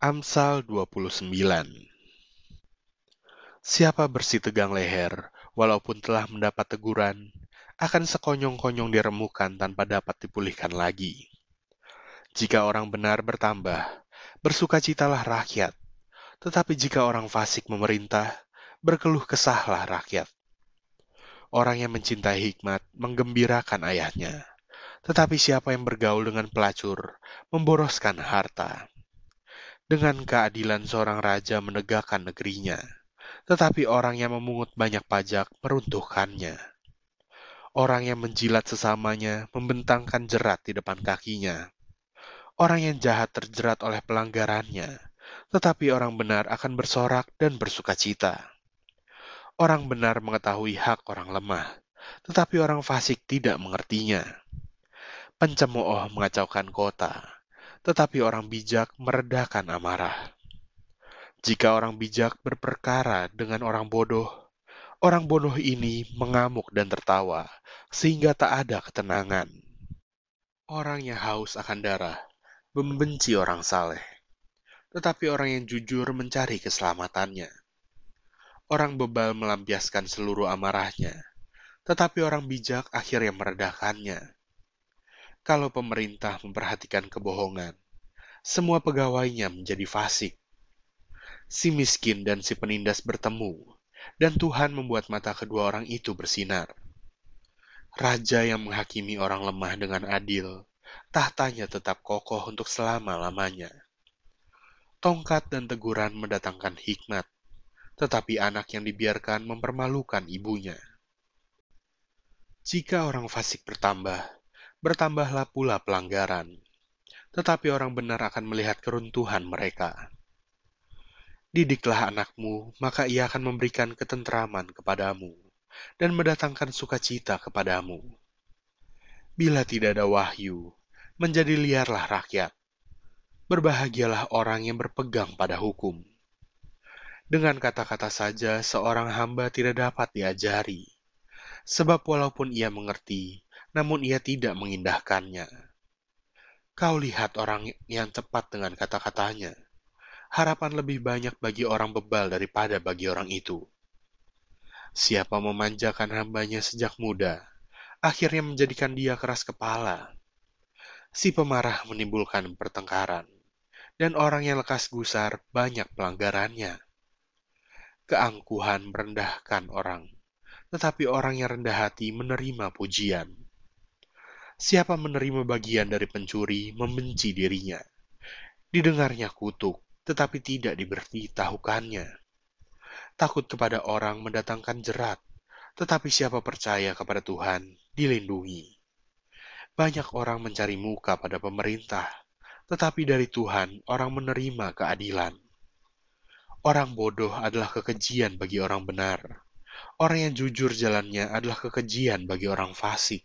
Amsal 29 Siapa bersih tegang leher, walaupun telah mendapat teguran, akan sekonyong-konyong diremukan tanpa dapat dipulihkan lagi. Jika orang benar bertambah, bersukacitalah rakyat. Tetapi jika orang fasik memerintah, berkeluh kesahlah rakyat. Orang yang mencintai hikmat menggembirakan ayahnya, tetapi siapa yang bergaul dengan pelacur memboroskan harta. Dengan keadilan seorang raja menegakkan negerinya, tetapi orang yang memungut banyak pajak meruntuhkannya. Orang yang menjilat sesamanya membentangkan jerat di depan kakinya. Orang yang jahat terjerat oleh pelanggarannya, tetapi orang benar akan bersorak dan bersukacita. Orang benar mengetahui hak orang lemah, tetapi orang fasik tidak mengertinya. Pencemooh mengacaukan kota, tetapi orang bijak meredakan amarah. Jika orang bijak berperkara dengan orang bodoh, orang bodoh ini mengamuk dan tertawa, sehingga tak ada ketenangan. Orang yang haus akan darah membenci orang saleh, tetapi orang yang jujur mencari keselamatannya. Orang bebal melampiaskan seluruh amarahnya, tetapi orang bijak akhirnya meredakannya. Kalau pemerintah memperhatikan kebohongan, semua pegawainya menjadi fasik. Si miskin dan si penindas bertemu, dan Tuhan membuat mata kedua orang itu bersinar. Raja yang menghakimi orang lemah dengan adil, tahtanya tetap kokoh untuk selama-lamanya. Tongkat dan teguran mendatangkan hikmat, tetapi anak yang dibiarkan mempermalukan ibunya. Jika orang fasik bertambah, bertambahlah pula pelanggaran, tetapi orang benar akan melihat keruntuhan mereka. Didiklah anakmu, maka ia akan memberikan ketentraman kepadamu dan mendatangkan sukacita kepadamu. Bila tidak ada wahyu, menjadi liarlah rakyat. Berbahagialah orang yang berpegang pada hukum. Dengan kata-kata saja, seorang hamba tidak dapat diajari, sebab walaupun ia mengerti, namun ia tidak mengindahkannya. Kau lihat orang yang tepat dengan kata-katanya. Harapan lebih banyak bagi orang bebal daripada bagi orang itu. Siapa memanjakan hambanya sejak muda, akhirnya menjadikan dia keras kepala. Si pemarah menimbulkan pertengkaran, dan orang yang lekas gusar banyak pelanggarannya. Keangkuhan merendahkan orang, tetapi orang yang rendah hati menerima pujian. Siapa menerima bagian dari pencuri membenci dirinya. Didengarnya kutuk, tetapi tidak diberitahukannya. Takut kepada orang mendatangkan jerat, tetapi siapa percaya kepada Tuhan dilindungi. Banyak orang mencari muka pada pemerintah, tetapi dari Tuhan orang menerima keadilan. Orang bodoh adalah kekejian bagi orang benar. Orang yang jujur jalannya adalah kekejian bagi orang fasik